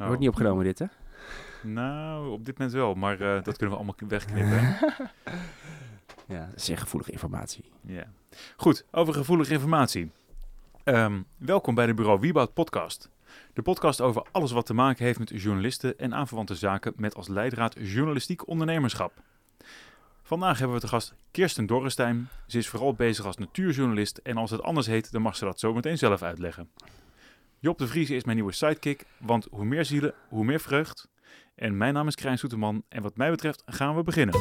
Oh. Wordt niet opgenomen dit, hè? Nou, op dit moment wel, maar eh, dat kunnen we allemaal wegknippen. Ja, zeer gevoelige informatie. Ja. Goed, over gevoelige informatie. Ehm, welkom bij de Bureau Wieboud podcast. De podcast over alles wat te maken heeft met journalisten en aanverwante zaken met als leidraad journalistiek ondernemerschap. Vandaag hebben we te gast Kirsten Dorrestein. Ze is vooral bezig als natuurjournalist en als het anders heet, dan mag ze dat zo meteen zelf uitleggen. Job de Vries is mijn nieuwe sidekick, want hoe meer zielen, hoe meer vreugd. En mijn naam is Krijn Soeterman en wat mij betreft gaan we beginnen.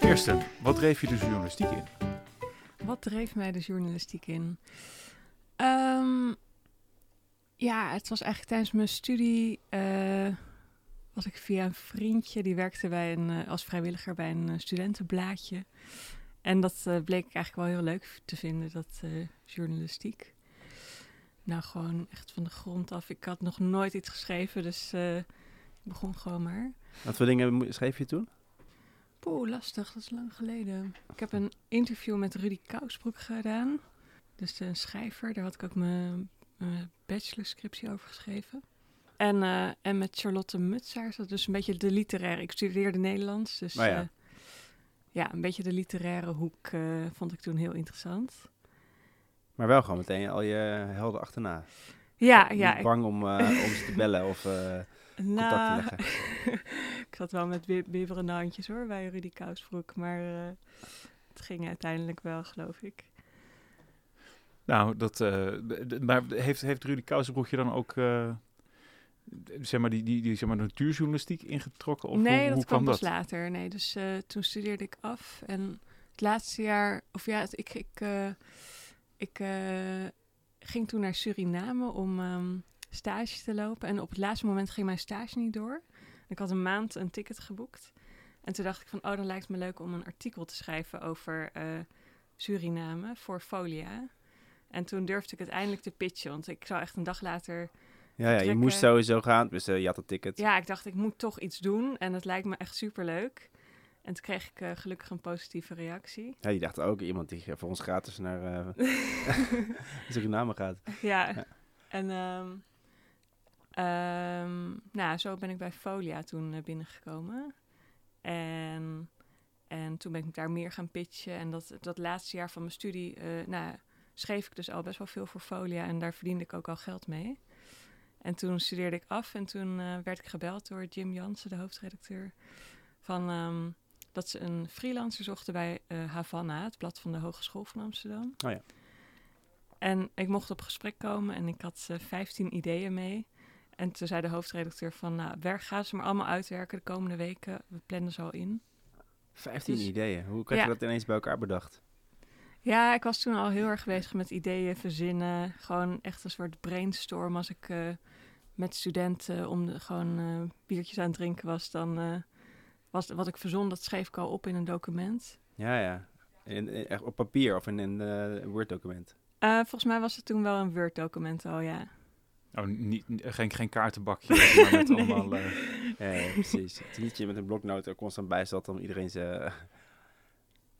Kirsten, wat dreef je de journalistiek in? Wat dreef mij de journalistiek in? Ehm, ja, het was eigenlijk tijdens mijn studie. eh, was ik via een vriendje die werkte bij een, eh, als vrijwilliger bij een eh, studentenblaadje. En dat eh, bleek ik eigenlijk wel heel leuk te vinden, dat eh, journalistiek. Nou, gewoon echt van de grond af. Ik had nog nooit iets geschreven, dus eh, ik begon gewoon maar. Wat voor dingen schreef je toen? Poeh, lastig, dat is lang geleden. Ik heb een interview met Rudy Kousbroek gedaan. Dus een schrijver, daar had ik ook mijn, mijn bachelorscriptie over geschreven. En, eh, en met Charlotte Mutsaars, dat is dus een beetje de literaire... Ik studeerde Nederlands, dus Oh ja. Ja, een beetje de literaire hoek eh, vond ik toen heel interessant. Maar wel gewoon meteen al je helden achterna. Ja, Niet ja. Ik, bang om, eh, om ze te bellen of eh, contact te nou, leggen. ik zat wel met bib- bibberende handjes hoor, bij Rudy Kousbroek. Maar eh, het ging uiteindelijk wel, geloof ik. Nou, dat, eh, maar heeft, heeft Rudy Kousenbroek je dan ook eh, zeg maar, die, die, die zeg maar, natuurjournalistiek ingetrokken? Of nee, hoe, dat hoe kwam kwam pas dat? later. Nee, dus eh, toen studeerde ik af. En het laatste jaar, of ja, ik, ik, eh, ik eh, ging toen naar Suriname om ehm, stage te lopen. En op het laatste moment ging mijn stage niet door. Ik had een maand een ticket geboekt. En toen dacht ik van, oh, dan lijkt het me leuk om een artikel te schrijven over Suriname voor Folia. En toen durfde ik het eindelijk te pitchen, want ik zou echt een dag later Ja, ja, je moest sowieso gaan. Dus eh, je had een ticket. ja, ik dacht, ik moet toch iets doen. En het lijkt me echt superleuk. En toen kreeg ik eh, gelukkig een positieve reactie. Ja, die dacht ook iemand die eh, voor ons gratis naar Suriname gaat. ja. Ja. En ehm, ehm, nou, zo ben ik bij Folia toen binnengekomen. En, en toen ben ik daar meer gaan pitchen. En dat, dat laatste jaar van mijn studie nou, schreef ik dus al best wel veel voor Folia. En daar verdiende ik ook al geld mee. En toen studeerde ik af en toen eh, werd ik gebeld door Jim Jansen, de hoofdredacteur. Van ehm, dat ze een freelancer zochten bij eh Havana, het blad van de Hogeschool van Amsterdam. Oh ja. En ik mocht op gesprek komen en ik had eh 15 ideeën mee. En toen zei de hoofdredacteur van, nou, werk, ga ze maar allemaal uitwerken de komende weken. We plannen ze al in. 15 Dus- ideeën. Hoe krijg Ja. je dat ineens bij elkaar bedacht? Ja, ik was toen al heel erg bezig met ideeën verzinnen. Gewoon echt een soort brainstorm. Als ik eh, met studenten om de, gewoon eh, biertjes aan het drinken was, dan eh, was wat ik verzon, dat schreef ik al op in een document. Ja, ja. In, in- echt op papier of in een Word-document. Eh, volgens mij was het toen wel een Word-document al, ja. Oh, niet, geen, geen kaartenbakje, maar met Nee. allemaal... eh, Ja, ja, precies. Het is niet dat je met een bloknoot er constant bij zat om iedereen zijn eh,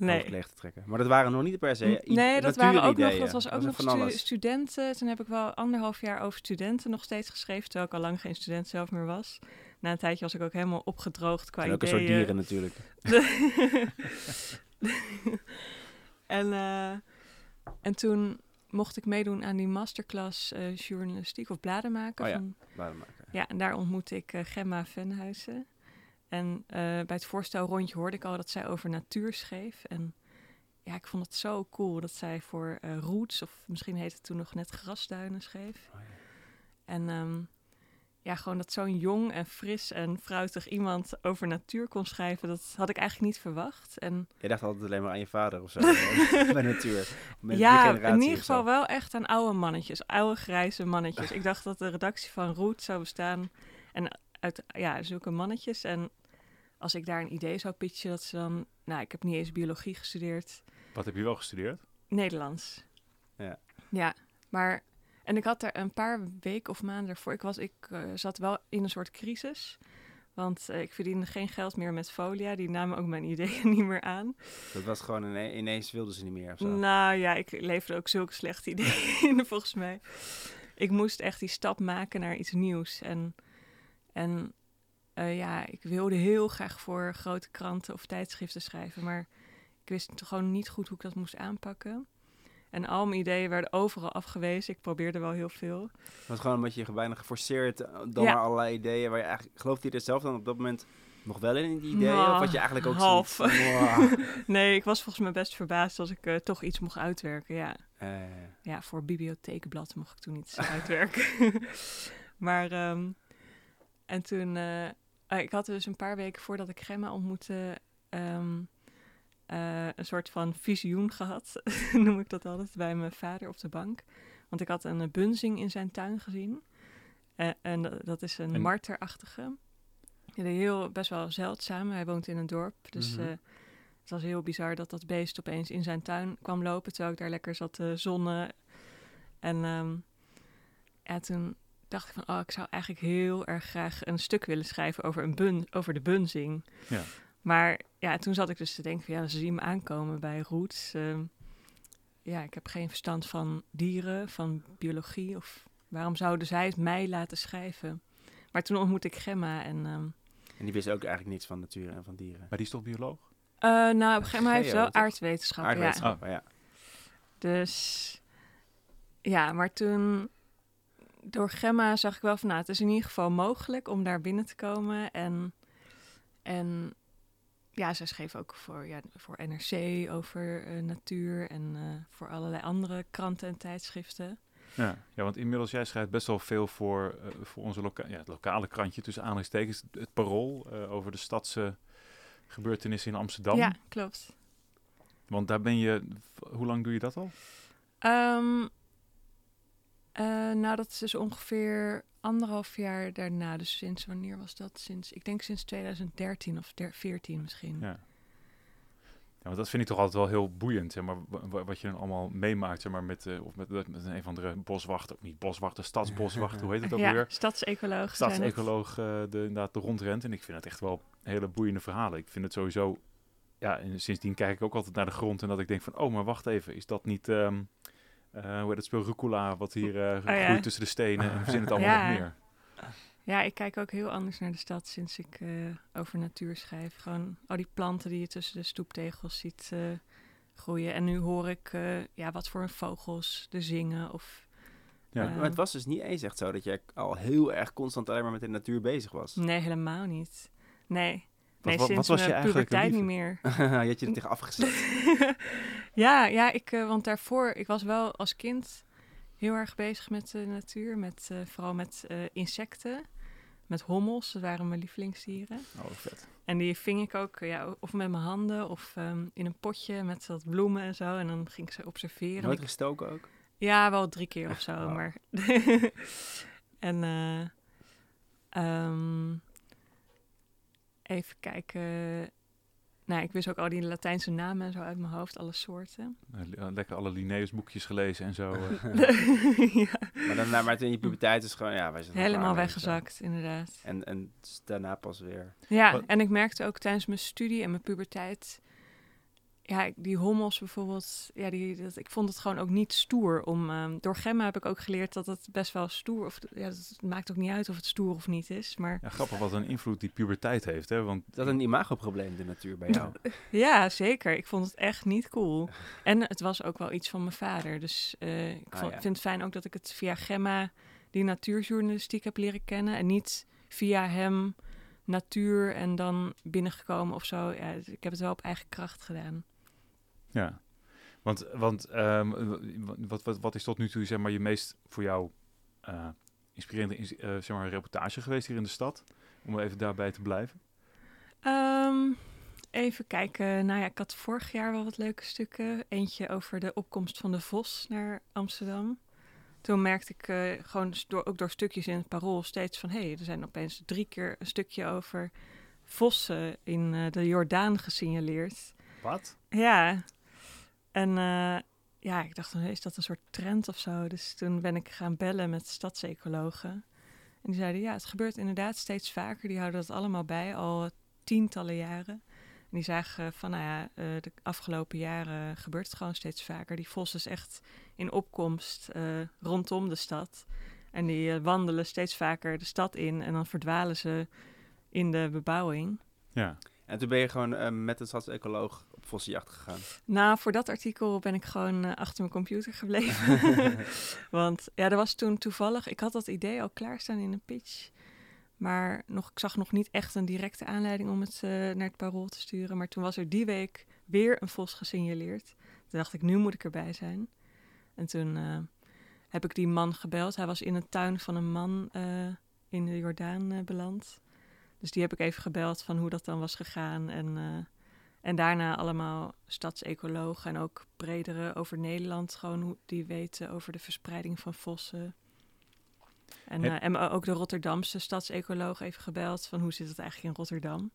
Nee. leeg te trekken. Maar dat waren nog niet de per se nee, dat waren ook nog, dat was ook nog stu- studenten. Toen heb ik wel anderhalf jaar over studenten nog steeds geschreven, terwijl ik al lang geen student zelf meer was. Na een tijdje was ik ook helemaal opgedroogd qua ook een soort dieren natuurlijk. en, eh, en toen mocht ik meedoen aan die masterclass eh, journalistiek of bladen maken. Oh ja. van, Waarom maken? ja, en daar ontmoette ik eh, Gemma Venhuizen. En eh, bij het voorstelrondje hoorde ik al dat zij over natuur schreef. En ja, ik vond het zo cool dat zij voor eh, Roots, of misschien heette het toen nog net Grasduinen, schreef. Oh ja. En ehm, ja, gewoon dat zo'n jong en fris en fruitig iemand over natuur kon schrijven, dat had ik eigenlijk niet verwacht. En Je dacht altijd alleen maar aan je vader of zo. eh, bij natuur. Met die ja, in ieder geval wel echt aan oude mannetjes, oude grijze mannetjes. ik dacht dat de redactie van Roet zou bestaan en uit ja, zulke mannetjes. En als ik daar een idee zou pitchen, dat ze dan, nou, ik heb niet eens biologie gestudeerd, wat heb je wel gestudeerd? Nederlands. Ja. Ja, maar en ik had daar een paar weken of maanden ervoor. Ik was, ik eh, zat wel in een soort crisis, Want eh, ik verdiende geen geld meer met Folia. Die namen ook mijn ideeën niet meer aan. Dat was gewoon ine- ineens wilden ze niet meer of zo. Nou ja, ik leverde ook zulke slechte ideeën in, volgens mij. Ik moest echt die stap maken naar iets nieuws. En, en eh, ja, ik wilde heel graag voor grote kranten of tijdschriften schrijven. Maar ik wist toch gewoon niet goed hoe ik dat moest aanpakken. En al mijn ideeën werden overal afgewezen. Ik probeerde wel heel veel. Het was gewoon een beetje bijna geforceerd eh, door Ja. allerlei ideeën waar je eigenlijk... Geloofde je er zelf dan op dat moment nog wel in, die ideeën? Nou, of had je eigenlijk ook half. zoiets van, "Wow." Nee, ik was volgens mij best verbaasd als ik eh, toch iets mocht uitwerken. Ja. Ja, voor bibliotheekblad mocht ik toen iets uitwerken. maar, ehm, en toen, eh, eh, ik had dus een paar weken voordat ik Gemma ontmoette, ehm, eh, een soort van visioen gehad, noem ik dat altijd, bij mijn vader op de bank. Want ik had een bunzing in zijn tuin gezien. En dat, is een En- marterachtige. Heel, best wel zeldzaam. Hij woont in een dorp, dus... Mhm. het was heel bizar dat dat beest opeens in zijn tuin kwam lopen, terwijl ik daar lekker zat te zonnen. En ehm, ja, toen dacht ik van, oh, ik zou eigenlijk heel erg graag een stuk willen schrijven over, een bun, over de bunzing. Ja. Maar ja, toen zat ik dus te denken van, ja, ze zien me aankomen bij Roots. Ehm, ja, ik heb geen verstand van dieren, van biologie. Of waarom zouden zij het mij laten schrijven? Maar toen ontmoette ik Gemma en... ehm, en die wist ook eigenlijk niets van natuur en van dieren. Maar die is toch bioloog? eh, nou, Gemma heeft wel aardwetenschappen, ja. Aardwetenschappen, ja. Dus ja, maar toen door Gemma zag ik wel van, nou, het is in ieder geval mogelijk om daar binnen te komen. En, en ja, zij schreef ook voor, ja, voor NRC over eh, natuur en eh, voor allerlei andere kranten en tijdschriften. Ja. ja, want inmiddels jij schrijft best wel veel voor, eh, voor onze loka ja, het lokale krantje, tussen aanhalingstekens, het Parool, over de stadse gebeurtenissen in Amsterdam. Ja, klopt. Want daar ben je, hoe lang doe je dat al? Ehm, eh, nou, dat is dus ongeveer anderhalf jaar daarna. Dus sinds wanneer was dat? Sinds, ik denk sinds 2013 of 2014 misschien. Ja. Ja, want dat vind ik toch altijd wel heel boeiend, zeg maar, wa- wa- wat je dan allemaal meemaakt, zeg maar, met, eh, of met, met een of andere boswachter, of niet boswachter, stadsboswachter, hoe heet het ook ja, weer? stadsecoloog. Stadsecoloog, eh, de, inderdaad, de rondrent. En ik vind het echt wel hele boeiende verhalen. Ik vind het sowieso, ja, en sindsdien kijk ik ook altijd naar de grond en dat ik denk van, oh, maar wacht even, is dat niet, ehm eh, hoe heet het speel, rucola, wat hier eh, Oh ja. groeit tussen de stenen en verzin het allemaal Ja. nog meer. Ja, ik kijk ook heel anders naar de stad sinds ik eh, over natuur schrijf. Gewoon al die planten die je tussen de stoeptegels ziet eh, groeien. En nu hoor ik eh, ja, wat voor vogels er zingen. Of, Ja. eh, Maar het was dus niet eens echt zo dat jij al heel erg constant alleen maar met de natuur bezig was. nee, helemaal niet. Nee. Nee, wat- sinds wat was je eigenlijk puberteit niet meer. je had je er tegen afgezet. ja, ja ik, eh, want daarvoor, ik was wel als kind heel erg bezig met de natuur. Met, eh, vooral met eh, insecten. Met hommels, dat waren mijn lievelingsdieren. Oh, vet. En die ving ik ook, ja, of met mijn handen of ehm, in een potje met wat bloemen en zo. En dan ging ik ze observeren. Nooit gestoken ook? ja, wel drie keer of zo, maar... en ehm, even kijken... Nou, ik wist ook al die Latijnse namen en zo uit mijn hoofd, alle soorten. Li- eh, lekker alle Linnaeus boekjes gelezen en zo. eh. ja, Maar, dan, maar toen in je puberteit is gewoon, ja, wij zijn helemaal weggezakt, inderdaad. En, en daarna pas weer. Ja, Wat- en ik merkte ook tijdens mijn studie en mijn puberteit... Ja, die hommels bijvoorbeeld, ja, die, dat, ik vond het gewoon ook niet stoer om... ehm, door Gemma heb ik ook geleerd dat het best wel stoer... Of, ja, het maakt ook niet uit of het stoer of niet is, maar... Ja, grappig wat een invloed die puberteit heeft, hè? Want Dat een imagoprobleem, de natuur bij jou. Ja, zeker. Ik vond het echt niet cool. En het was ook wel iets van mijn vader. Dus eh, ik Ah, vond- ja. vind het fijn ook dat ik het via Gemma, die natuurjournalistiek, heb leren kennen. En niet via hem natuur en dan binnengekomen of zo. Ja, dus ik heb het wel op eigen kracht gedaan. Ja, want, want ehm, wat, wat, wat is tot nu toe zeg maar, je meest voor jou eh, inspirerende ins- eh, zeg maar, reportage geweest hier in de stad? Om even daarbij te blijven. Ehm, even kijken. Nou ja, ik had vorig jaar wel wat leuke stukken. Eentje over de opkomst van de Vos naar Amsterdam. Toen merkte ik eh, gewoon door, ook door stukjes in het parool steeds van... hé, hey, er zijn opeens drie keer een stukje over vossen in de Jordaan gesignaleerd. Wat? Ja, en eh, ja, ik dacht, dan is dat een soort trend of zo? Dus toen ben ik gaan bellen met stadsecologen. En die zeiden, ja, het gebeurt inderdaad steeds vaker. Die houden dat allemaal bij, al tientallen jaren. En die zagen van, nou ja, eh, de afgelopen jaren gebeurt het gewoon steeds vaker. Die vos is echt in opkomst eh, rondom de stad. En die eh, wandelen steeds vaker de stad in en dan verdwalen ze in de bebouwing. Ja. En toen ben je gewoon met een stadsecoloog vossenjacht gegaan. Nou, voor dat artikel ben ik gewoon eh, achter mijn computer gebleven. Want ja, er was toen toevallig, ik had dat idee al klaarstaan in een pitch. Maar nog, ik zag nog niet echt een directe aanleiding om het eh, naar het parool te sturen. Maar toen was er die week weer een vos gesignaleerd. Toen dacht ik, nu moet ik erbij zijn. En toen eh, heb ik die man gebeld. Hij was in een tuin van een man in de Jordaan beland. Dus die heb ik even gebeld van hoe dat dan was gegaan. En, en daarna allemaal stadsecologen en ook bredere over Nederland. Gewoon hoe die weten over de verspreiding van vossen. En, eh, en ook de Rotterdamse stadsecoloog even gebeld van hoe zit het eigenlijk in Rotterdam.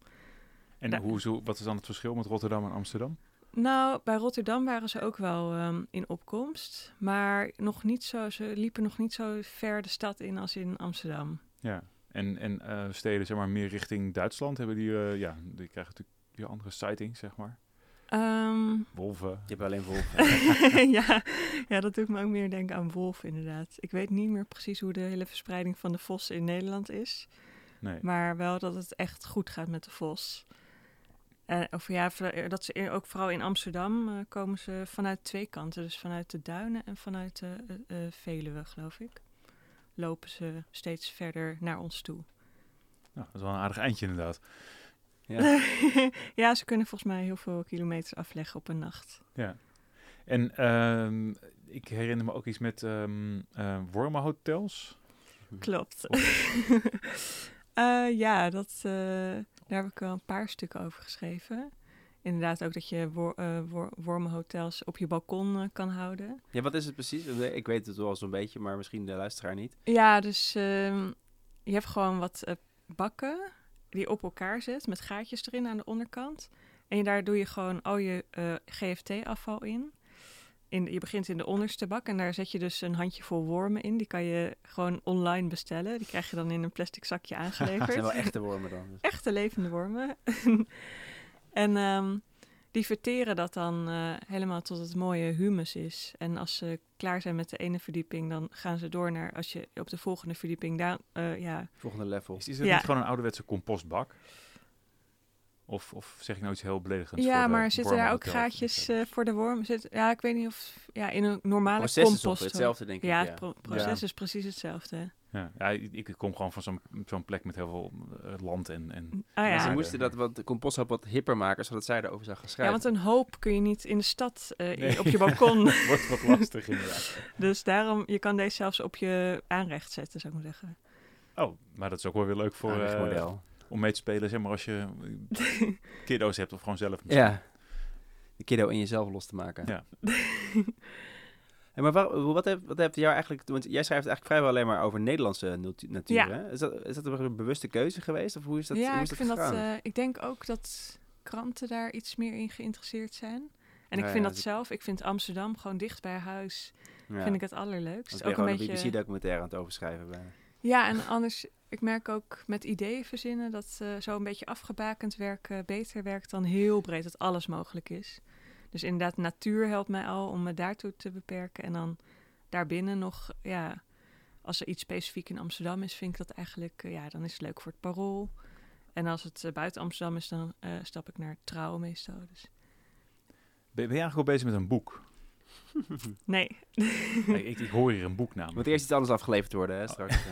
En Da- hoe, zo, wat is dan het verschil met Rotterdam en Amsterdam? Nou, bij Rotterdam waren ze ook wel ehm, in opkomst. Maar nog niet zo, ze liepen nog niet zo ver de stad in als in Amsterdam. Ja. En, en eh, steden, zeg maar, meer richting Duitsland hebben die, eh, ja, die krijgen natuurlijk weer andere sightings, zeg maar. Ehm, Wolven. Je hebt alleen wolven. ja, ja, dat doet me ook meer denken aan wolf inderdaad. Ik weet niet meer precies hoe de hele verspreiding van de vos in Nederland is. Nee. Maar wel dat het echt goed gaat met de vos. En of ja, v- dat ze in- ook vooral in Amsterdam eh, komen ze vanuit twee kanten. Dus vanuit de duinen en vanuit de eh, eh, Veluwe, geloof ik. Lopen ze steeds verder naar ons toe. Nou, dat is wel een aardig eindje inderdaad. Ja. ja, ze kunnen volgens mij heel veel kilometers afleggen op een nacht. Ja. En ehm, ik herinner me ook iets met ehm eh, wormenhotels. Klopt. Eh, ja, dat, eh, daar heb ik wel een paar stukken over geschreven. Inderdaad ook dat je wor eh, wor- wormenhotels op je balkon kan houden. ja, wat is het precies? Ik weet het wel zo'n beetje, maar misschien de luisteraar niet. Ja, dus ehm, je hebt gewoon wat bakken die op elkaar zet met gaatjes erin aan de onderkant. En daar doe je gewoon al je eh, GFT-afval in. in. Je begint in de onderste bak en daar zet je dus een handjevol wormen in. Die kan je gewoon online bestellen. Die krijg je dan in een plastic zakje aangeleverd. zijn wel echte wormen dan. dus. Echte levende wormen. en ehm, die verteren dat dan eh, helemaal tot het mooie humus is. En als ze klaar zijn met de ene verdieping, dan gaan ze door naar als je op de volgende verdieping daar, eh, ja, Volgende level. Is, is het Ja. niet gewoon een ouderwetse compostbak? Of, of zeg ik nou iets heel beledigends? ja, voor de maar zitten daar ook gaatjes eh, voor de wormen? Zit, ja, ik weet niet of ja, in een normale compost. hetzelfde, denk ik. ja, Ja, het pro- proces Ja. is precies hetzelfde. Ja, ja ik, ik kom gewoon van zo'n zo'n plek met heel veel eh, land en, en Ah ja. ze Ja. moesten dat wat de compost wat hipper maken, zodat zij erover zou gaan ja, schrijven. want een hoop kun je niet in de stad eh, Nee. op je balkon. wordt wat lastig inderdaad. dus daarom, je kan deze zelfs op je aanrecht zetten, zou ik maar zeggen. Oh, maar dat is ook wel weer leuk voor, eh, model. om mee te spelen, zeg maar als je kiddo's hebt of gewoon zelf. misschien. Ja. De kiddo in jezelf los te maken. Ja. Maar wat, heeft, wat heeft jou eigenlijk... Want jij schrijft eigenlijk vrijwel alleen maar over Nederlandse natu- natuur, Ja. hè? Is dat, is dat een bewuste keuze geweest? Of hoe is dat, ja, hoe is ik dat vind dat. eh, ik denk ook dat kranten daar iets meer in geïnteresseerd zijn. En ik Ja, vind ja, dat zelf. Ik vind Amsterdam gewoon dicht bij huis. Vind ik het allerleukst. Want Ook een gewoon een beetje. BBC-documentaire aan het overschrijven bijna. Ja, en anders. Ik merk ook met ideeën verzinnen dat eh, zo een beetje afgebakend werken beter werkt dan heel breed dat alles mogelijk is. Dus inderdaad, natuur helpt mij al om me daartoe te beperken. En dan daarbinnen nog, ja, als er iets specifiek in Amsterdam is, vind ik dat eigenlijk, eh, ja, dan is het leuk voor het parool. En als het eh, buiten Amsterdam is, dan eh, stap ik naar trouw meestal. Dus. Ben, ben je eigenlijk al bezig met een boek? Nee. Nee, ik, ik hoor hier een boek namelijk. moet eerst iets anders afgeleverd worden, hè, straks.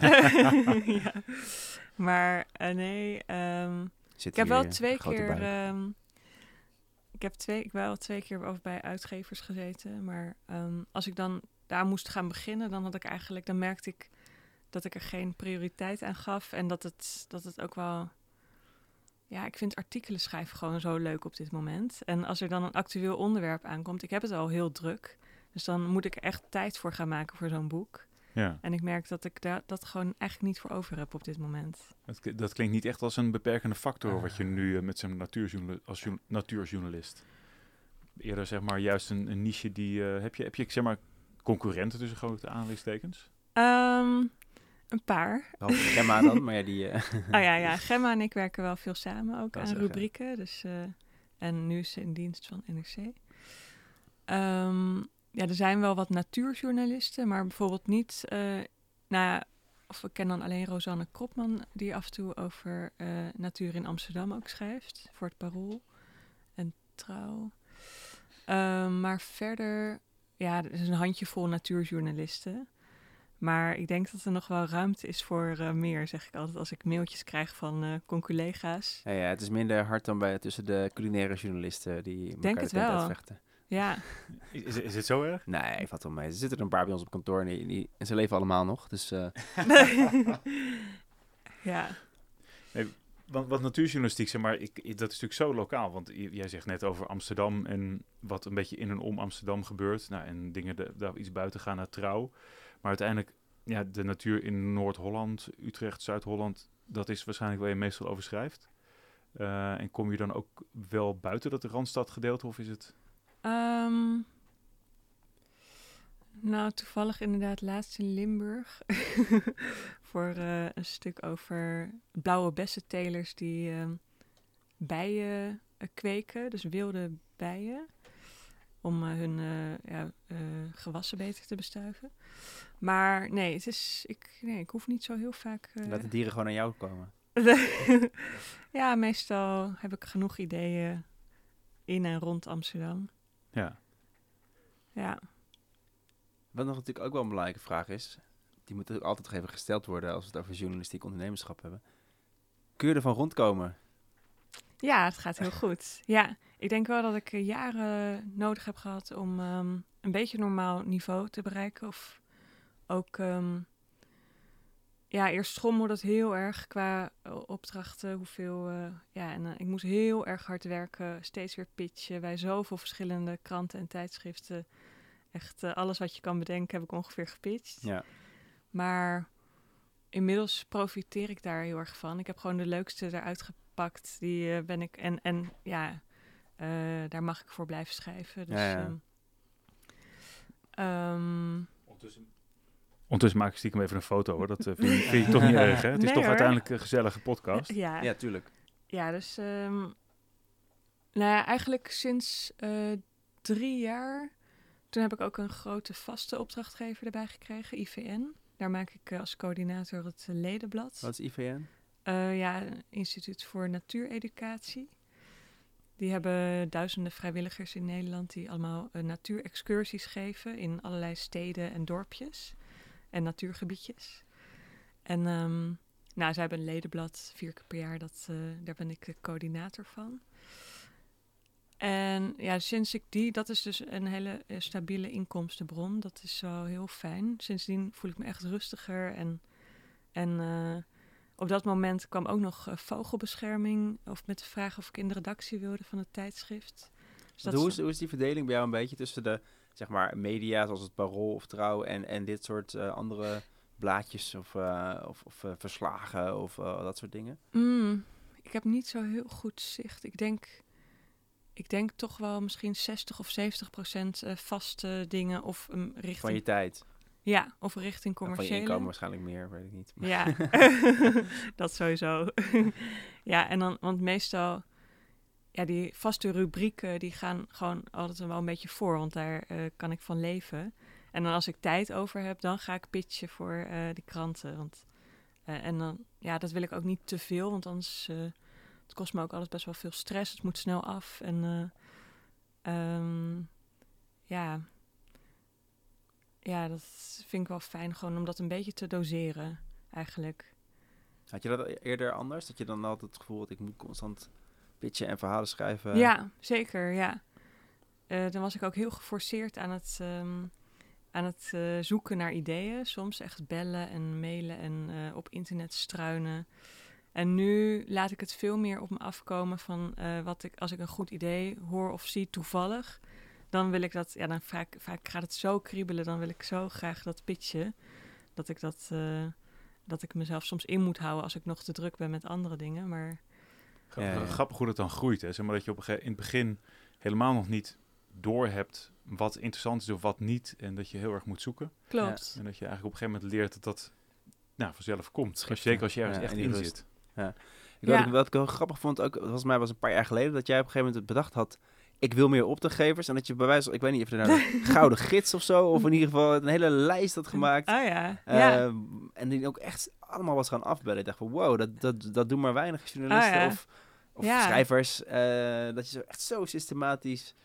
ja. Maar nee, ehm, Ik heb wel twee keer. Ik heb twee, ik wel twee keer over bij uitgevers gezeten. Maar ehm, als ik dan daar moest gaan beginnen, dan had ik eigenlijk, dan merkte ik dat ik er geen prioriteit aan gaf. En dat het, dat het ook wel. Ja, ik vind artikelen schrijven gewoon zo leuk op dit moment. En als er dan een actueel onderwerp aankomt, ik heb het al heel druk. Dus dan moet ik echt tijd voor gaan maken voor zo'n boek. Ja, En ik merk dat ik daar dat gewoon eigenlijk niet voor over heb op dit moment. dat, dat klinkt niet echt als een beperkende factor wat je nu eh, met zo'n natuurjournal als jour- natuurjournalist. Eerder zeg maar juist een, een niche die... eh, heb, je, heb je zeg maar concurrenten tussen grote aanleidingstekens? Ehm, Een paar. Gemma dan, maar ja, die... eh, Ah ja, ja, Gemma en ik werken wel veel samen ook aan rubrieken. Dus, eh, en nu is ze in dienst van NRC. Ehm, ja, er zijn wel wat natuurjournalisten, maar bijvoorbeeld niet... eh, nou of ik ken dan alleen Rosanne Kropman, die af en toe over eh, natuur in Amsterdam ook schrijft. Voor het Parool en Trouw. Ehm, maar verder, ja, er is een handjevol natuurjournalisten. Maar ik denk dat er nog wel ruimte is voor eh, meer, zeg ik altijd als ik mailtjes krijg van eh conculega's. ja, ja, het is minder hard dan bij tussen de culinaire journalisten die elkaar Denk de het wel. uitvechten. Ja, Is, is, het zo erg? Nee, valt wel mee. Er zitten er een paar bij ons op kantoor en, die, die- en ze leven allemaal nog. Dus eh, ja. Want wat natuurjournalistiek, zeg maar, ik, ik- dat is natuurlijk zo lokaal. Want jij zegt net over Amsterdam en wat een beetje in en om Amsterdam gebeurt. Nou, en dingen de- daar iets buiten gaan naar trouw. Maar uiteindelijk, ja, de natuur in Noord-Holland, Utrecht, Zuid-Holland, dat is waarschijnlijk waar je meestal over schrijft. Eh, en kom je dan ook wel buiten dat Randstad gedeelte of is het... Ehm, nou, toevallig inderdaad laatst in Limburg. voor eh, een stuk over blauwe bessentelers die ehm, bijen eh, kweken. Dus wilde bijen. Om eh, hun ja, gewassen beter te bestuiven. Maar nee, het is, ik, nee, ik hoef niet zo heel vaak... laat de dieren gewoon naar jou komen. ja, meestal heb ik genoeg ideeën in en rond Amsterdam. Ja, Ja. Wat nog natuurlijk ook wel een belangrijke vraag is, die moet ook altijd even gesteld worden als we het over journalistiek ondernemerschap hebben. Kun je ervan rondkomen? Ja, het gaat heel goed. Ja, ik denk wel dat ik eh, jaren nodig heb gehad om ehm, een beetje normaal niveau te bereiken. Of ook, ehm, ja, eerst schommelde het heel erg qua eh, opdrachten, hoeveel, eh, ja, en eh, ik moest heel erg hard werken, steeds weer pitchen bij zoveel verschillende kranten en tijdschriften. Echt alles wat je kan bedenken heb ik ongeveer gepitcht. Ja. Maar inmiddels profiteer ik daar heel erg van. Ik heb gewoon de leukste eruit gepakt. Die ben ik. En, en ja, eh, daar mag ik voor blijven schrijven. Dus, Ja, ja. ehm, ehm, Ondertussen maak ik stiekem even een foto hoor. Dat eh, vind, je, vind je toch niet erg, hè? Het is Nee, toch hoor. uiteindelijk een gezellige podcast. ja, Ja, tuurlijk. ja, dus. ehm, nou ja, eigenlijk sinds eh, drie jaar. Toen heb ik ook een grote vaste opdrachtgever erbij gekregen, IVN. Daar maak ik eh, als coördinator het ledenblad. Wat is IVN? Eh, ja, Instituut voor Natuureducatie. Die hebben duizenden vrijwilligers in Nederland die allemaal uh, natuurexcursies geven in allerlei steden en dorpjes en natuurgebiedjes. En ehm, nou, zij hebben een ledenblad vier keer per jaar, dat, eh, daar ben ik de coördinator van. En ja, sinds ik die, dat is dus een hele eh, stabiele inkomstenbron. Dat is wel heel fijn. Sindsdien voel ik me echt rustiger en, en eh, op dat moment kwam ook nog vogelbescherming of met de vraag of ik in de redactie wilde van het tijdschrift. Dus Want hoe, is, hoe is die verdeling bij jou een beetje tussen de zeg maar, media zoals het Parool of Trouw en, en dit soort eh, andere blaadjes of, eh, of, of eh, verslagen of dat soort dingen? Mm, ik heb niet zo heel goed zicht. Ik denk, ik denk toch wel misschien 60 of 70 procent vaste dingen of um, richting... Van je tijd. Ja, of richting En van je commerciële. inkomen waarschijnlijk meer, weet ik niet. Maar- Ja, dat sowieso. ja, en dan, want meestal, ja, die vaste rubrieken, die gaan gewoon altijd wel een beetje voor, want daar eh, kan ik van leven. En dan als ik tijd over heb, dan ga ik pitchen voor eh die kranten. Want, eh, en dan, ja, dat wil ik ook niet te veel, want anders, het kost me ook altijd best wel veel stress. Het moet snel af en, eh, ehm, ja, ja, dat vind ik wel fijn, gewoon om dat een beetje te doseren, eigenlijk. Had je dat eerder anders? Dat je dan altijd het gevoel had, ik moet constant pitchen en verhalen schrijven? Ja, zeker, ja. Eh, dan was ik ook heel geforceerd aan het, ehm, aan het eh, zoeken naar ideeën. Soms echt bellen en mailen en eh, op internet struinen. En nu laat ik het veel meer op me afkomen van wat ik, als ik een goed idee hoor of zie toevallig. Dan wil ik dat, ja, dan vaak, vaak gaat het zo kriebelen. Dan wil ik zo graag dat pitchen. Dat ik dat, dat ik mezelf soms in moet houden als ik nog te druk ben met andere dingen. Maar Gra- Ja, ja. Grappig hoe dat dan groeit. Hè? Zeg maar dat je op in het begin helemaal nog niet doorhebt wat interessant is of wat niet. En dat je heel erg moet zoeken. klopt. En dat je eigenlijk op een gegeven moment leert dat dat nou, vanzelf komt. Schrift, Zeker ja. als je ergens Ja, echt in rust. zit. Ik Ja. wat, ik, wat ik wel grappig vond, ook, volgens mij was het een paar jaar geleden, dat jij op een gegeven moment bedacht had, ik wil meer opdrachtgevers. En dat je bij wijze van, ik weet niet of je nou een gouden gids of zo, of in ieder geval een hele lijst had gemaakt. Oh ja. ja. Ehm, en die ook echt allemaal was gaan afbellen. Ik dacht van, wow, dat, dat, dat doen maar weinig journalisten Oh ja. of, of Ja. schrijvers. eh, dat je zo echt zo systematisch...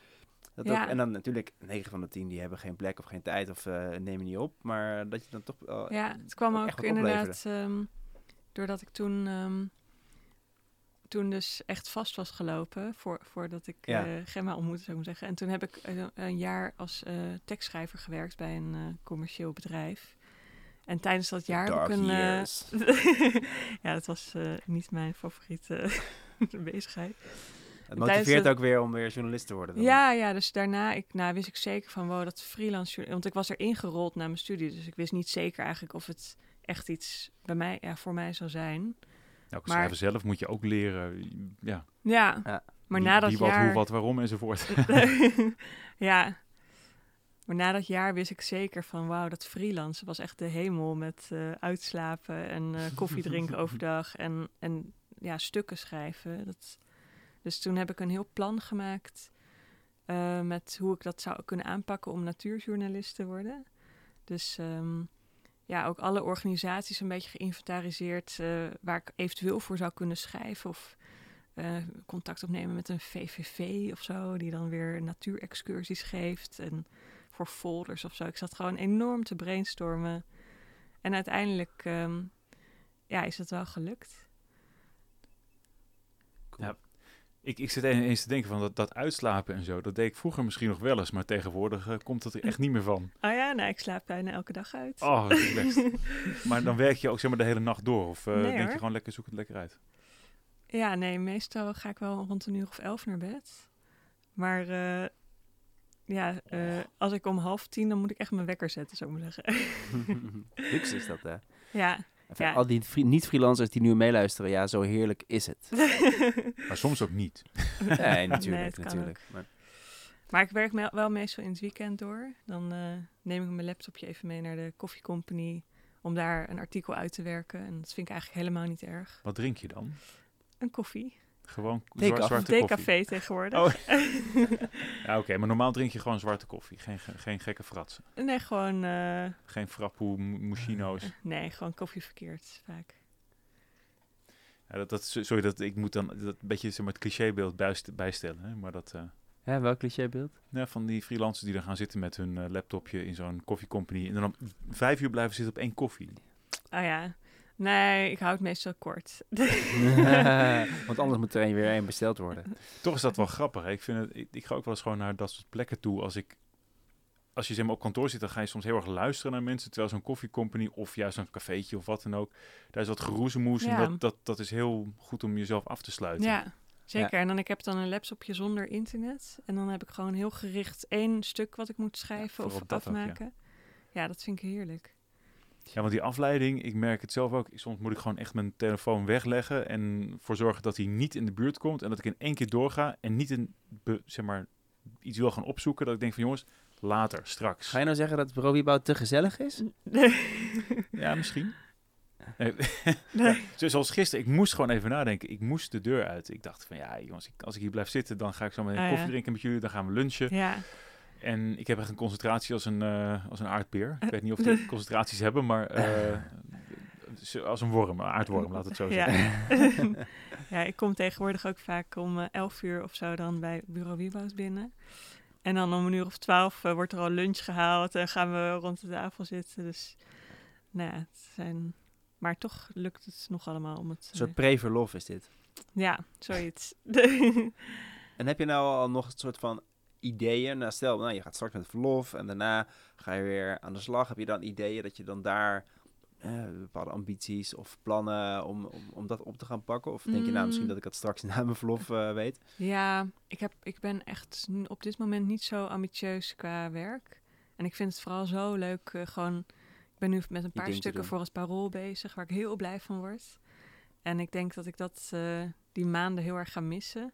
Dat Ja. ook, en dan natuurlijk, 9 van de 10 die hebben geen plek of geen tijd of eh, nemen niet op. Maar dat je dan toch... Ja, het kwam ook inderdaad ehm, doordat ik toen, ehm, toen dus echt vast was gelopen voor, voordat ik Ja. eh, Gemma ontmoette, zou ik maar zeggen. En toen heb ik een jaar als tekstschrijver gewerkt bij een commercieel bedrijf. En tijdens dat jaar heb ik een... eh, ja, dat was eh, niet mijn favoriete bezigheid. Het motiveert het- ook weer om weer journalist te worden. Dan. Ja, ja, dus daarna ik, nou, wist ik zeker van, wow, dat freelance... Want ik was er ingerold naar mijn studie, dus ik wist niet zeker eigenlijk of het echt iets bij mij, ja, voor mij zou zijn. Nou, Maar- schrijven zelf moet je ook leren. Ja, Ja, Ja. maar na dat wie, wat, jaar... hoe, wat, waarom enzovoort. ja, maar na dat jaar wist ik zeker van, wauw, dat freelance was echt de hemel met eh, uitslapen en eh, koffie drinken overdag en, en ja, stukken schrijven. Dat, dus toen heb ik een heel plan gemaakt eh, met hoe ik dat zou kunnen aanpakken om natuurjournalist te worden. Dus ehm, ja, ook alle organisaties een beetje geïnventariseerd waar ik eventueel voor zou kunnen schrijven of contact opnemen met een VVV of zo, die dan weer natuurexcursies geeft en voor folders of zo. Ik zat gewoon enorm te brainstormen. En uiteindelijk ehm, ja, is het wel gelukt. Ik, ik zit eens te denken van dat, dat uitslapen en zo. Dat deed ik vroeger misschien nog wel eens. Maar tegenwoordig eh, komt dat er echt niet meer van. Oh ja, nou, ik slaap bijna elke dag uit. Oh, dat is best. maar dan werk je ook zeg maar de hele nacht door. Of eh, Nee, denk je gewoon lekker, zoek het lekker uit. Ja, nee, meestal ga ik wel rond een uur of elf naar bed. Maar eh, ja, eh, als ik om half tien, dan moet ik echt mijn wekker zetten, zou ik maar zeggen. Luxe is dat, hè? ja. Enfin, Ja. Al die niet-freelancers die nu meeluisteren, ja, zo heerlijk is het. Maar soms ook niet. Nee, natuurlijk, natuurlijk. Maar, Maar ik werk me- wel meestal in het weekend door. Dan eh, neem ik mijn laptopje even mee naar de koffiecompany om daar een artikel uit te werken. En dat vind ik eigenlijk helemaal niet erg. Wat drink je dan? Een koffie. Gewoon zwarte koffie. Decafé tegenwoordig. Oh. Ja, oké. maar normaal drink je gewoon zwarte koffie. Geen, ge- geen gekke fratsen. Nee, gewoon... eh, Geen frappoe, mo- moschino's. nee, gewoon koffie verkeerd vaak. Ja, dat, dat, sorry, dat, ik moet dan dat een beetje zeg maar, het clichébeeld bijst- bijstellen. Hè? Maar dat... eh, ja, welk clichébeeld? Ja, van die freelancers die dan gaan zitten met hun eh, laptopje in zo'n koffiecompany. En dan om vijf uur blijven zitten op één koffie. Oh ja. Nee, ik hou het meestal kort. Want anders moet er een weer één besteld worden. Toch is dat wel grappig. Hè? Ik, vind het, ik, ik ga ook wel eens gewoon naar dat soort plekken toe. Als, ik, als je zeg maar, op kantoor zit, dan ga je soms heel erg luisteren naar mensen. Terwijl zo'n koffiecompany of juist een cafeetje of wat dan ook. Daar is wat geroezemoes. Ja. En dat, dat, dat is heel goed om jezelf af te sluiten. Ja, zeker. En dan ik heb dan een laptopje zonder internet. En dan heb ik gewoon heel gericht één stuk wat ik moet schrijven of dat ook, ja. afmaken. ja. dat vind ik heerlijk. Ja, want die afleiding, ik merk het zelf ook. Soms moet ik gewoon echt mijn telefoon wegleggen en voor zorgen dat hij niet in de buurt komt en dat ik in één keer doorga en niet een, be- zeg maar, iets wil gaan opzoeken. Dat ik denk van jongens, later, straks. Ga je nou zeggen dat bureau Wiebouw te gezellig is? Ja, misschien. Nee. Nee. Zo- Zoals gisteren, ik moest gewoon even nadenken. Ik moest de deur uit. Ik dacht van ja, jongens, ik- als ik hier blijf zitten, dan ga ik zo meteen Ah, ja. koffie drinken met jullie. Dan gaan we lunchen. Ja, En ik heb echt een concentratie als een, eh, als een aardpeer. Ik weet niet of die concentraties hebben, maar eh, als een worm, een aardworm, laat het zo zeggen. ja. ja, ik kom tegenwoordig ook vaak om eh, 11 uur of zo dan bij Bureau Wiebouws binnen. En dan om een uur of twaalf eh, wordt er al lunch gehaald en gaan we rond de tafel zitten. Dus nou ja, het zijn... Maar toch lukt het nog allemaal om het... Een eh, soort pre-verlof is dit. ja, zoiets. En heb je nou al nog een soort van ideeën? Nou, stel, nou, je gaat straks met verlof en daarna ga je weer aan de slag. Heb je dan ideeën dat je dan daar eh, bepaalde ambities of plannen om, om, om dat op te gaan pakken? Of denk je nou misschien Mm. dat ik dat straks na mijn verlof eh, weet? Ja, ik, heb, ik ben echt op dit moment niet zo ambitieus qua werk. En ik vind het vooral zo leuk. eh, gewoon, ik ben nu met een paar stukken voor het parool bezig, waar ik heel blij van word. En ik denk dat ik dat eh, die maanden heel erg ga missen.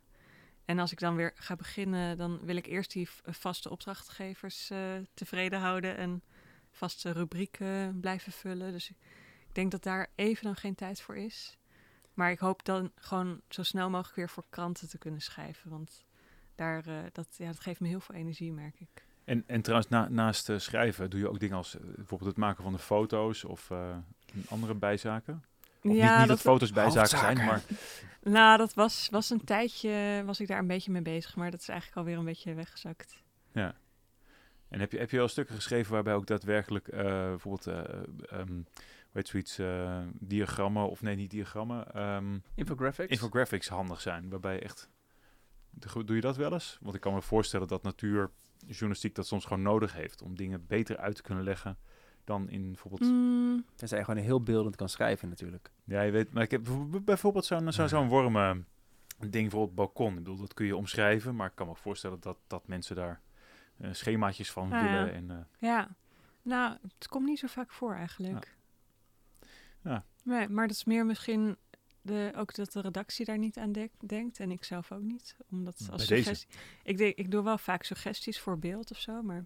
En als ik dan weer ga beginnen, dan wil ik eerst die vaste opdrachtgevers eh, tevreden houden en vaste rubrieken blijven vullen. Dus ik denk dat daar even dan geen tijd voor is. Maar ik hoop dan gewoon zo snel mogelijk weer voor kranten te kunnen schrijven. Want daar, eh, dat, ja, dat geeft me heel veel energie, merk ik. En, en trouwens, na, naast eh, schrijven doe je ook dingen als bijvoorbeeld het maken van de foto's of andere bijzaken? Of niet, niet dat, foto's bijzaken zijn, maar Nou, dat was, was een tijdje, was ik daar een beetje mee bezig. Maar dat is eigenlijk alweer een beetje weggezakt. ja. En heb je, heb je al stukken geschreven waarbij ook daadwerkelijk eh, bijvoorbeeld, eh ehm, hoe heet zoiets, eh, diagrammen, of nee, niet diagrammen, ehm, Infographics? infographics handig zijn, waarbij echt, doe je dat wel eens? Want ik kan me voorstellen dat natuurjournalistiek dat soms gewoon nodig heeft om dingen beter uit te kunnen leggen dan in bijvoorbeeld Mm, je gewoon heel beeldend kan schrijven natuurlijk. Ja, je weet, maar ik heb bijv- bijvoorbeeld zo'n zo, zo'n wormen ding voor het balkon. Ik bedoel, dat kun je omschrijven, maar ik kan me voorstellen dat, dat mensen daar eh, schemaatjes van Ah, ja. willen. En, eh, ja, nou, het komt niet zo vaak voor eigenlijk. Ja. Nee, maar dat is meer misschien de, ook dat de redactie daar niet aan dek- denkt. En ik zelf ook niet. Omdat als Bij deze. suggestie... Ik, denk, ik doe wel vaak suggesties voor beeld of zo, maar...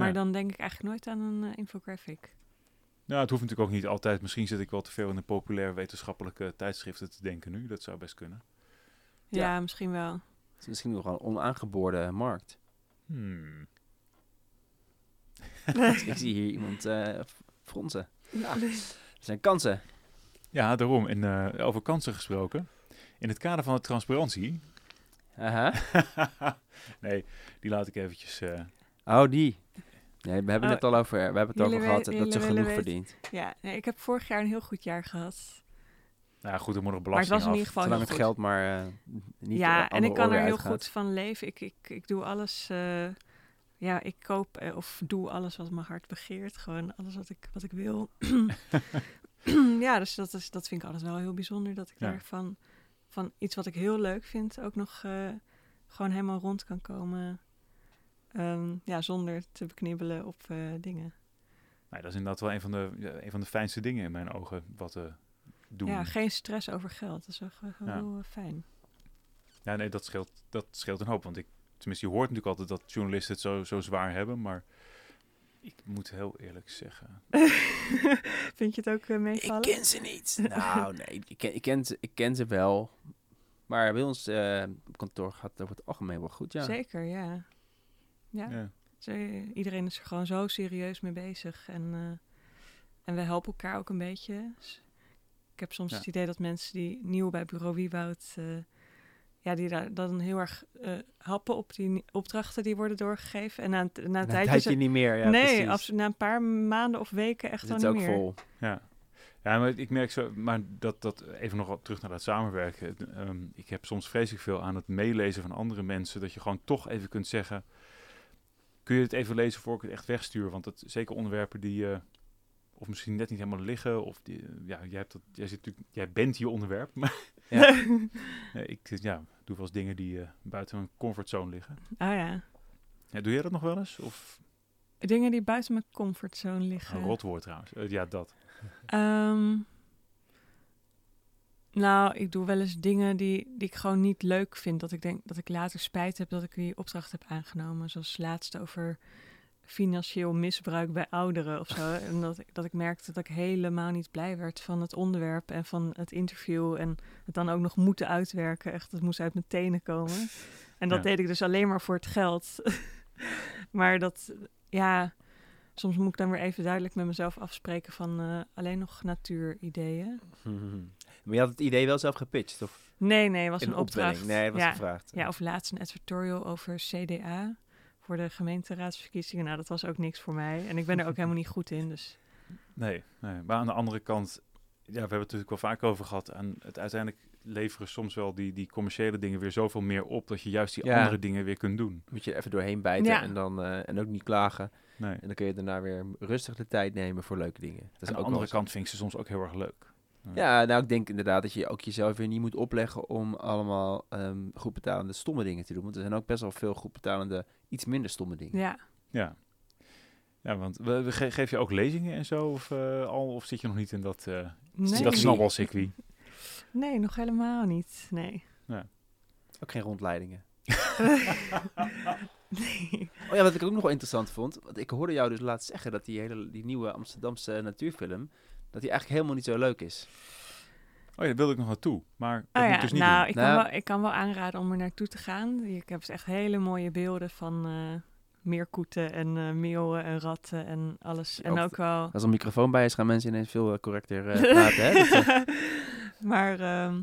Maar Ja. dan denk ik eigenlijk nooit aan een eh, infographic. nou, het hoeft natuurlijk ook niet altijd. Misschien zit ik wel te veel in de populaire wetenschappelijke tijdschriften te denken nu. Dat zou best kunnen. Ja, Ja. misschien wel. Het is misschien nog wel een onaangeboorde markt. Hmm. ik zie hier iemand eh, f- fronsen. Ja, er zijn kansen. Ja, daarom. En eh, over kansen gesproken. In het kader van de transparantie. Aha. nee, die laat ik eventjes. eh, Oh, die. Nee, we hebben Oh, het al over, we hebben het over gehad we- dat ze genoeg willen verdient. Ja, nee, ik heb vorig jaar een heel goed jaar gehad. nou ja, goed, er moet nog Maar het belasting was in ieder geval Zolang het geld maar eh, niet ja, en ik kan er heel uitgaat. goed van leven. Ik, ik, ik doe alles. eh, ja, ik koop eh, of doe alles wat mijn hart begeert. Gewoon alles wat ik, wat ik wil. ja, dus dat, is, dat vind ik altijd wel heel bijzonder. Dat ik Ja. daarvan van iets wat ik heel leuk vind ook nog eh, gewoon helemaal rond kan komen. Ehm, ja, zonder te beknibbelen op eh, dingen. Nou, dat is inderdaad wel een van, de, een van de fijnste dingen in mijn ogen. Wat te doen. Ja, geen stress over geld. Dat is wel Ja. heel eh, fijn. Ja, nee, dat scheelt, dat scheelt een hoop. Want ik, tenminste, je hoort natuurlijk altijd dat journalisten het zo, zo zwaar hebben. Maar ik moet heel eerlijk zeggen. vind je het ook eh, meevallen? Ik ken ze niet. nou, nee, ik ken, ik, ken ze, ik ken ze wel. Maar bij ons eh, op kantoor gaat het over het algemeen wel goed, ja. Zeker, ja. Ja, iedereen is er gewoon zo serieus mee bezig. En, eh, en we helpen elkaar ook een beetje. Dus ik heb soms Ja. het idee dat mensen die nieuw bij Bureau Wieboud... eh ja, die daar dan heel erg eh, happen op die opdrachten die worden doorgegeven. En na een, na een Na een tijdje... tijdje ze- niet meer, ja, nee, absoluut. Na een paar maanden of weken echt Is wel het niet ook meer. vol. Ja. Ja, maar ik merk zo, maar dat, dat even nog wat terug naar dat samenwerken. Ehm, ik heb soms vreselijk veel aan het meelezen van andere mensen, dat je gewoon toch even kunt zeggen, kun je het even lezen voor ik het echt wegstuur? Want het zeker onderwerpen die, eh, of misschien net niet helemaal liggen, of die, eh, ja, jij, hebt dat, jij, zit natuurlijk, jij bent je onderwerp, maar Ja. eh, ik ja, doe wel eens dingen die eh, buiten mijn comfortzone liggen. Oh ja. Ja, doe jij dat nog wel eens? Of Dingen die buiten mijn comfortzone liggen. een rotwoord trouwens? Eh, ja, dat. Ehm, nou, ik doe wel eens dingen die, die ik gewoon niet leuk vind. Dat ik denk dat ik later spijt heb dat ik die opdracht heb aangenomen. Zoals laatst over financieel misbruik bij ouderen of zo. En dat, ik- dat ik merkte dat ik helemaal niet blij werd van het onderwerp en van het interview. En het dan ook nog moeten uitwerken. Echt, het moest uit mijn tenen komen. En dat Ja. deed ik dus alleen maar voor het geld. maar dat, ja, soms moet ik dan weer even duidelijk met mezelf afspreken van eh, alleen nog natuurideeën. Maar je had het idee wel zelf gepitcht, of Nee, nee, was in een opdracht. Nee, was ja. gevraagd. ja, of laatst een editorial over CDA voor de gemeenteraadsverkiezingen. Nou, dat was ook niks voor mij. En ik ben er ook helemaal niet goed in, dus... Nee, nee, maar aan de andere kant, ja, we hebben het natuurlijk wel vaak over gehad. En het uiteindelijk leveren soms wel die, die commerciële dingen weer zoveel meer op dat je juist die Ja. andere dingen weer kunt doen. Moet je er even doorheen bijten Ja. en, dan, eh, en ook niet klagen. Nee. En dan kun je daarna weer rustig de tijd nemen voor leuke dingen. Dat is aan de ook andere zo. kant vind ik ze soms ook heel erg leuk. Ja, nou, ik denk inderdaad dat je ook jezelf weer niet moet opleggen om allemaal ehm goed betalende stomme dingen te doen. Want er zijn ook best wel veel goed betalende, iets minder stomme dingen. Ja, Ja, ja want we, we ge- geef je ook lezingen en zo? Of, eh, al, of zit je nog niet in dat, eh nee. dat snabbelcircuit? Nee, nog helemaal niet. Nee. Ook geen rondleidingen. Nee. Oh ja, wat ik ook nog wel interessant vond. Want ik hoorde jou dus laatst zeggen dat die hele die nieuwe Amsterdamse natuurfilm. dat die eigenlijk helemaal niet zo leuk is. Oh ja, daar wilde ik nog naartoe. Maar dat Oh ja, dus niet nou, doen. ik kan, Nou- wel, ik kan wel aanraden om er naartoe te gaan. Ik heb dus echt hele mooie beelden van eh meerkoeten en eh meeuwen en ratten en alles. En Ook- ook wel... Als er een microfoon bij is, gaan mensen ineens veel eh, correcter eh, praten. Hè? Dat, maar, ehm,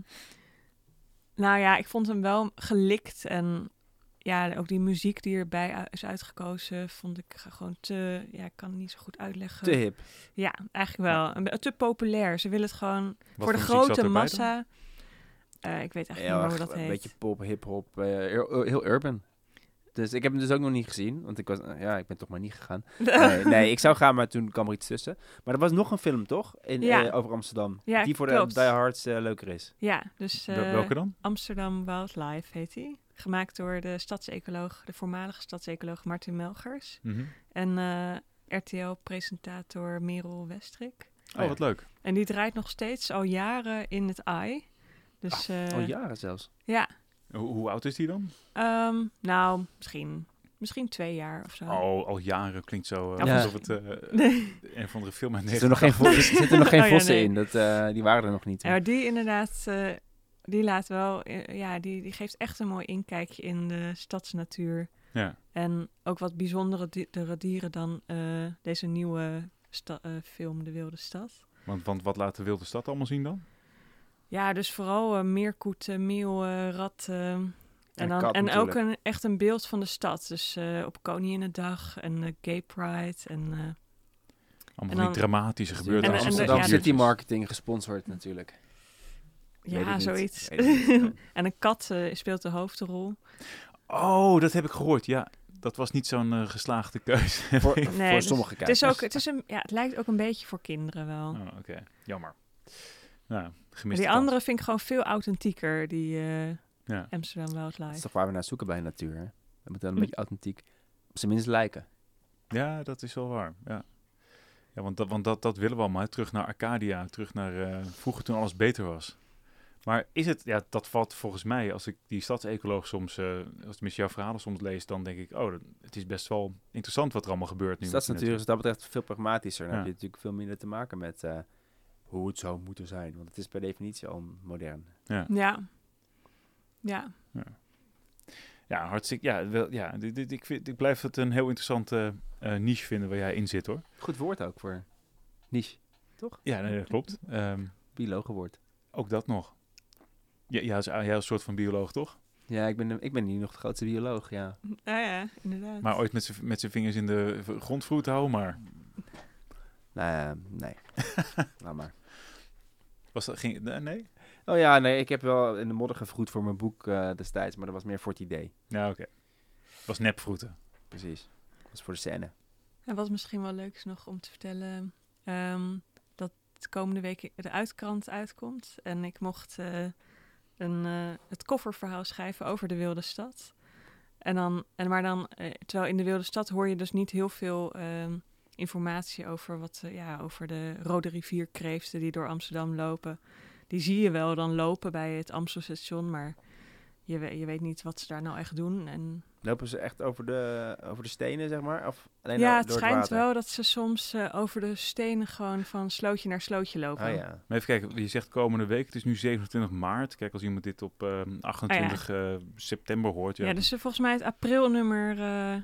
nou ja, ik vond hem wel gelikt. En ja, ook die muziek die erbij is uitgekozen, vond ik gewoon te... Ja, ik kan het niet zo goed uitleggen. te hip. Ja, eigenlijk wel. Een te populair. Ze willen het gewoon Wat voor de grote massa... Eh, ik weet echt Heel niet meer hoe dat een heet. beetje pop, hip-hop, eh, heel, heel urban. Dus ik heb hem dus ook nog niet gezien, want ik was, eh, ja, ik ben toch maar niet gegaan. Nee, nee, ik zou gaan, maar toen kwam er iets tussen. Maar er was nog een film, toch? In, Ja. eh, over Amsterdam. Ja, die voor klopt. de diehards eh leuker is. Ja, dus Wel- eh, Welke dan? Amsterdam Wildlife heet hij. Gemaakt door de stadsecoloog, de voormalige stadsecoloog Martin Melgers. Mhm. En eh, RTL-presentator Merel Westrik. Oh, ja. wat leuk. En die draait nog steeds al jaren in het AI. Dus eh, Al jaren zelfs. ja, Hoe, hoe oud is die dan? Ehm, nou, misschien, misschien twee jaar of zo. Oh, al jaren klinkt zo eh, Ja. alsof het eh Nee. een of andere film uit Er zitten nog geen, 1980 vo- er nog geen Oh ja, vossen nee. in, dat, eh, die waren er nog niet. Ja, maar die inderdaad, eh, die laat wel, ja, die, die geeft echt een mooi inkijkje in de stadsnatuur. Ja. En ook wat bijzondere di- de dieren dan eh, deze nieuwe eh, film De Wilde Stad. Want, want wat laat de wilde stad allemaal zien dan? Ja, dus vooral eh, meerkoeten, meeuwen, ratten. En, En dan, kat en ook een, echt een beeld van de stad. Dus eh, op Koninginnedag en eh, Gay Pride. En, eh, Allemaal En die dan- dramatische en- gebeurtenissen. en de- Amsterdam ja, City Marketing gesponsord natuurlijk. Ja, zoiets. En een kat eh, speelt de hoofdrol. Oh, dat heb ik gehoord. Ja, dat was niet zo'n eh, geslaagde keuze. voor, Nee, voor dus sommige Het, kijkers. is ook, het, is een, ja, het lijkt ook een beetje voor kinderen wel. Oh, oké. Jammer. Maar gemiste die kans. andere vind ik gewoon veel authentieker, die eh, Ja. Amsterdam Dat is Wildlife. toch waar we naar zoeken bij natuur, hè? Dat moet dan een Hm. beetje authentiek, op zijn minst lijken. ja, dat is wel waar. Ja, ja want, dat, want dat, dat willen we allemaal. hè. Terug naar Arcadia. Terug naar eh, vroeger toen alles beter was. Maar is het, ja, dat valt volgens mij, als ik die stadsecoloog soms, eh als tenminste jouw verhalen soms lees, dan denk ik, oh, dat- het is best wel interessant wat er allemaal gebeurt nu. Stadsnatuur is wat dat betreft veel pragmatischer. Dan Ja. heb je natuurlijk veel minder te maken met eh, hoe het zou moeten zijn. Want het is per definitie al modern. Ja. Ja. Ja. Ja, hartstikke. Ja, wel, ja dit, dit- ik, vind, ik blijf het een heel interessante eh, niche vinden waar jij in zit hoor. Goed woord ook voor niche. Ja, nee, dat klopt. Ehm, Biologenwoord. ook dat nog. Ja, ja, als- jij als een soort van bioloog toch? Ja, ik ben, ik ben hier nog de grootste bioloog, ja. Ja, ja, inderdaad. Maar ooit met zijn vingers in de grondvloed houden, maar Nou, nee. Laat maar. Was dat ging nee, nee? Oh ja, nee, ik heb wel in de modder gevroed voor mijn boek eh, destijds, maar dat was meer voor het idee. Ja, oké. Was nepvroeten. Precies. Dat was voor de scène. En wat misschien wel leuk is nog om te vertellen, ehm, dat de komende week de uitkrant uitkomt. En ik mocht eh, een, eh, het kofferverhaal schrijven over de wilde stad. En dan, en maar dan, eh, terwijl in de wilde stad hoor je dus niet heel veel ehm, informatie over, wat, eh, ja, over de rode rivierkreeften die door Amsterdam lopen. Die zie je wel dan lopen bij het Amstelstation, maar je, we- je weet niet wat ze daar nou echt doen. En Lopen ze echt over de, over de stenen, zeg maar? Of alleen ja, door het schijnt water? wel dat ze soms eh, over de stenen gewoon van slootje naar slootje lopen. Ah ja. Maar even kijken, je zegt komende week, het is nu 27 maart. Kijk, als iemand dit op ehm, 28 eh, september hoort, ja, Ja, dus volgens mij het aprilnummer eh van,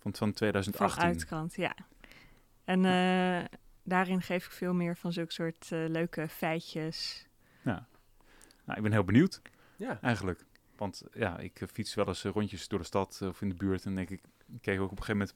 van van 2018. Uitkrant, ja. En eh, daarin geef ik veel meer van zulke soort eh, leuke feitjes. Nou, ik ben heel benieuwd. Ja. Eigenlijk. Want ja, ik eh, fiets wel eens rondjes door de stad of in de buurt. En denk ik, ik keek ook op een gegeven moment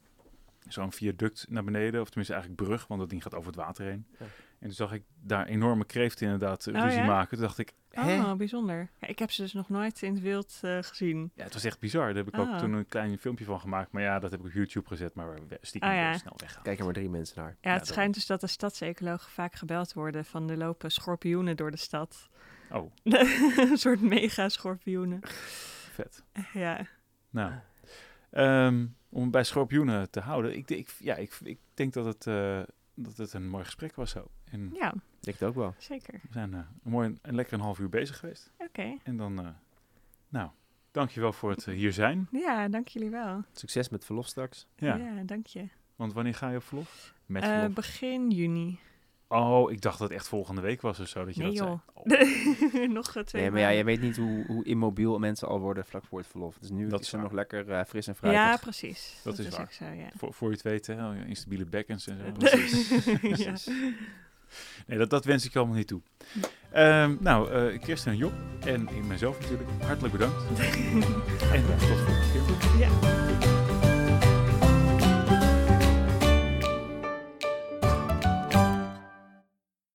zo'n viaduct naar beneden. Of tenminste eigenlijk brug, want dat ding gaat over het water heen. Ja. En toen zag ik daar enorme kreeften inderdaad eh, Oh, ruzie ja? maken. Toen dacht ik, hè? Oh, bijzonder. Ja, ik heb ze dus nog nooit in het wild eh, gezien. Ja, het was echt bizar. Daar heb ik ook Ah. toen een klein filmpje van gemaakt. Maar ja, dat heb ik op YouTube gezet, maar we- stiekem Oh, ja. snel weggehaald. Kijken maar drie mensen naar. Ja, Ja, het schijnt dus dat de stadsecologen vaak gebeld worden van er lopen schorpioenen door de stad. Oh, een soort mega schorpioenen. vet. Ja. Nou, ehm, om het bij schorpioenen te houden. Ik, ik, ja, ik, ik denk dat het, eh, dat het een mooi gesprek was zo. En ja, Ik het ook wel. zeker. we zijn eh, een mooi en lekker een half uur bezig geweest. Oké. En dan, eh, nou, dankjewel voor het eh, hier zijn. Ja, dank jullie wel. Succes met verlof straks. Ja, Ja, dank je. want wanneer ga je op verlof? Met Eh, verlof. begin juni. Oh, ik dacht dat het echt volgende week was of zo. Dat je Nee, dat joh. zei. Oh, Nog twee Nee, maar ja, je weet niet hoe, hoe immobiel mensen al worden vlak voor het verlof. Dus nu Dat is het nog lekker fris en fruitig. Ja, precies. Dat is waar. ook zo, ja. voor, voor je het weet, hè, oh, instabiele bekkens en zo. Precies. ja. Precies. Nee, dat, dat wens ik je allemaal niet toe. Ehm, nou, eh Kirsten en Job en ik mezelf natuurlijk, hartelijk bedankt. en tot de volgende keer. ja.